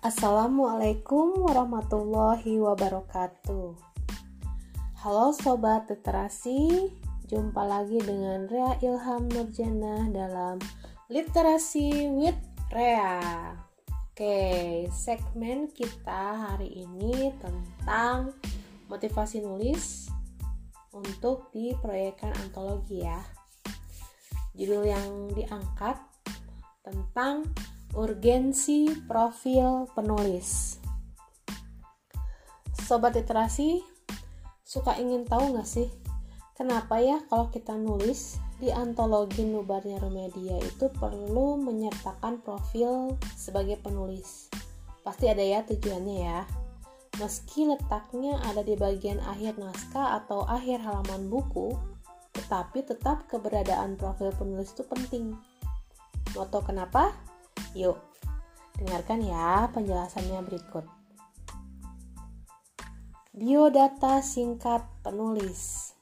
Assalamualaikum warahmatullahi wabarakatuh. Halo sobat literasi, jumpa lagi dengan Rea Ilham Nurjana dalam Literasi with Rea. Oke, segmen kita hari ini tentang motivasi nulis untuk di proyekan antologi ya. Judul yang diangkat tentang urgensi profil penulis. Sobat literasi, suka ingin tahu nggak sih kenapa ya kalau kita nulis di antologi Nubarnya Remedia itu perlu menyertakan profil sebagai penulis? Pasti ada ya tujuannya ya. Meski letaknya ada di bagian akhir naskah atau akhir halaman buku, tetapi tetap keberadaan profil penulis itu penting. Moto kenapa? Yuk, dengarkan ya penjelasannya berikut. Biodata singkat penulis.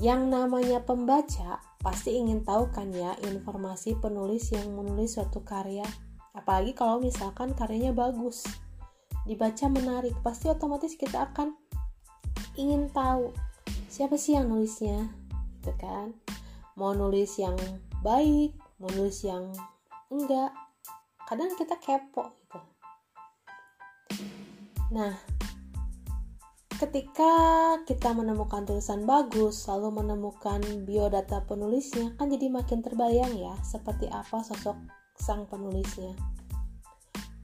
Yang namanya pembaca pasti ingin tahu kan ya informasi penulis yang menulis suatu karya. Apalagi kalau misalkan karyanya bagus. Dibaca menarik, pasti otomatis kita akan ingin tahu siapa sih yang nulisnya. Gitu kan? Mau nulis yang baik, mau nulis yang enggak. Kadang kita kepo gitu. Nah ketika kita menemukan tulisan bagus lalu menemukan biodata penulisnya kan jadi makin terbayang ya seperti apa sosok sang penulisnya.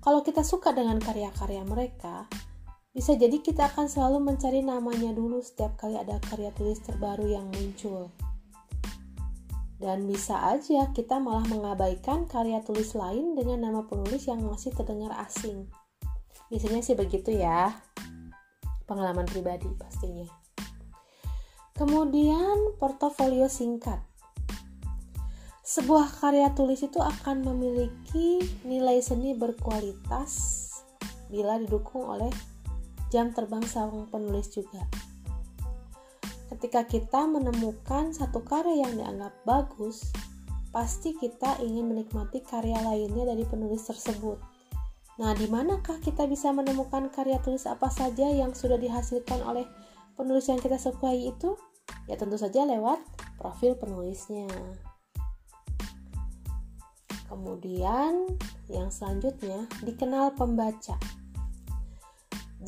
Kalau kita suka dengan karya-karya mereka bisa jadi kita akan selalu mencari namanya dulu setiap kali ada karya tulis terbaru yang muncul dan bisa aja kita malah mengabaikan karya tulis lain dengan nama penulis yang masih terdengar asing. Biasanya sih begitu ya. Pengalaman pribadi pastinya. Kemudian portofolio singkat. Sebuah karya tulis itu akan memiliki nilai seni berkualitas bila didukung oleh jam terbang sang penulis juga ketika kita menemukan satu karya yang dianggap bagus, pasti kita ingin menikmati karya lainnya dari penulis tersebut. Nah, di manakah kita bisa menemukan karya tulis apa saja yang sudah dihasilkan oleh penulis yang kita sukai itu? Ya tentu saja lewat profil penulisnya. Kemudian yang selanjutnya dikenal pembaca.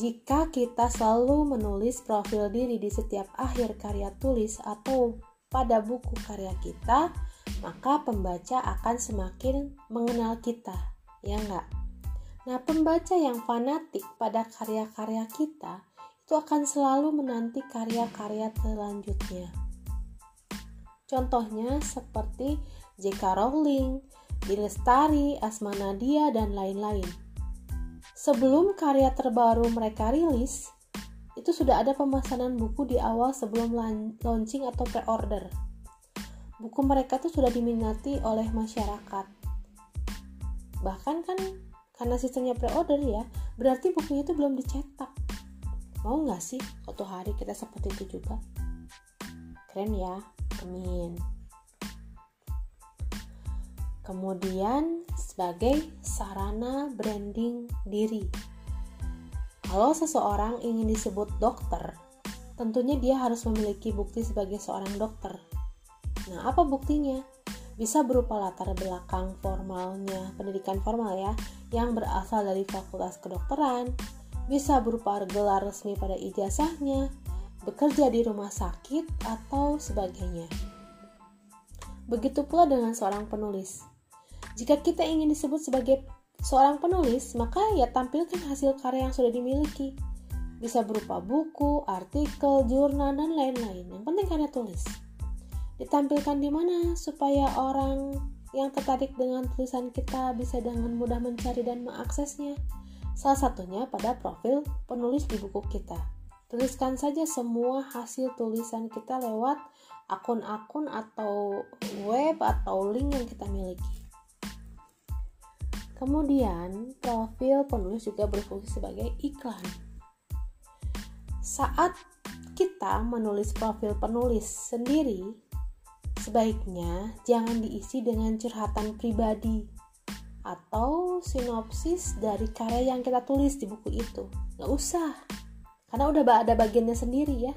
Jika kita selalu menulis profil diri di setiap akhir karya tulis atau pada buku karya kita, maka pembaca akan semakin mengenal kita, ya enggak? Nah, pembaca yang fanatik pada karya-karya kita itu akan selalu menanti karya-karya selanjutnya. Contohnya seperti J.K. Rowling, Dilestari, Asma Nadia, dan lain-lain sebelum karya terbaru mereka rilis, itu sudah ada pemesanan buku di awal sebelum launching atau pre-order. Buku mereka tuh sudah diminati oleh masyarakat. Bahkan kan karena sistemnya pre-order ya, berarti bukunya itu belum dicetak. Mau nggak sih suatu hari kita seperti itu juga? Keren ya, amin. Kemudian sebagai sarana branding diri. Kalau seseorang ingin disebut dokter, tentunya dia harus memiliki bukti sebagai seorang dokter. Nah, apa buktinya? Bisa berupa latar belakang formalnya, pendidikan formal ya, yang berasal dari fakultas kedokteran, bisa berupa gelar resmi pada ijazahnya, bekerja di rumah sakit, atau sebagainya. Begitu pula dengan seorang penulis. Jika kita ingin disebut sebagai seorang penulis, maka ya tampilkan hasil karya yang sudah dimiliki. Bisa berupa buku, artikel, jurnal, dan lain-lain. Yang penting karya tulis. Ditampilkan di mana supaya orang yang tertarik dengan tulisan kita bisa dengan mudah mencari dan mengaksesnya. Salah satunya pada profil penulis di buku kita. Tuliskan saja semua hasil tulisan kita lewat akun-akun atau web atau link yang kita miliki. Kemudian, profil penulis juga berfungsi sebagai iklan. Saat kita menulis profil penulis sendiri, sebaiknya jangan diisi dengan curhatan pribadi. atau sinopsis dari karya yang kita tulis di buku itu. Nggak usah, karena udah ada bagiannya sendiri ya.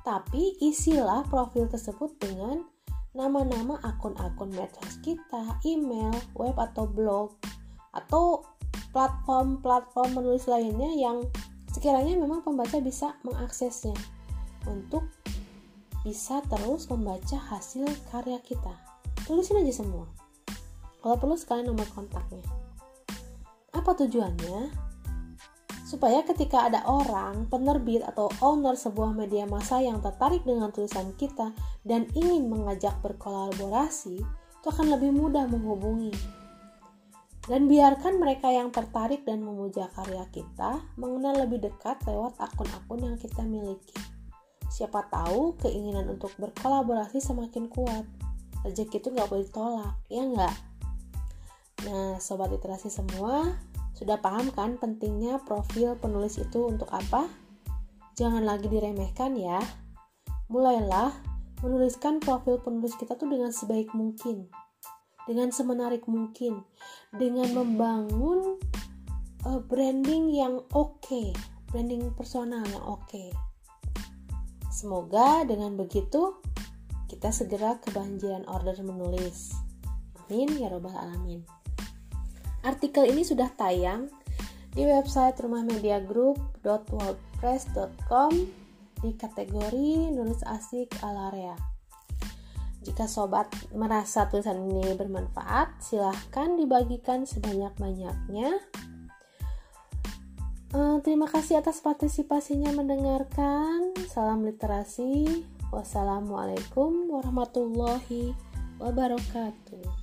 Tapi isilah profil tersebut dengan nama-nama akun-akun medsos kita, email, web atau blog, atau platform-platform menulis lainnya yang sekiranya memang pembaca bisa mengaksesnya untuk bisa terus membaca hasil karya kita. Tulisin aja semua. Kalau perlu sekalian nomor kontaknya. Apa tujuannya? Supaya ketika ada orang, penerbit atau owner sebuah media massa yang tertarik dengan tulisan kita dan ingin mengajak berkolaborasi, itu akan lebih mudah menghubungi. Dan biarkan mereka yang tertarik dan memuja karya kita mengenal lebih dekat lewat akun-akun yang kita miliki. Siapa tahu keinginan untuk berkolaborasi semakin kuat. Rezeki itu nggak boleh ditolak, ya nggak? Nah, sobat literasi semua, sudah paham kan pentingnya profil penulis itu untuk apa? Jangan lagi diremehkan ya. Mulailah menuliskan profil penulis kita tuh dengan sebaik mungkin, dengan semenarik mungkin, dengan membangun uh, branding yang oke, okay, branding personal yang oke. Okay. Semoga dengan begitu kita segera kebanjiran order menulis. Amin ya robbal alamin. Artikel ini sudah tayang di website rumahmediagroup.wordpress.com di kategori nulis asik alarea. Jika sobat merasa tulisan ini bermanfaat, silahkan dibagikan sebanyak-banyaknya Uh, terima kasih atas partisipasinya mendengarkan. Salam literasi. Wassalamualaikum warahmatullahi wabarakatuh.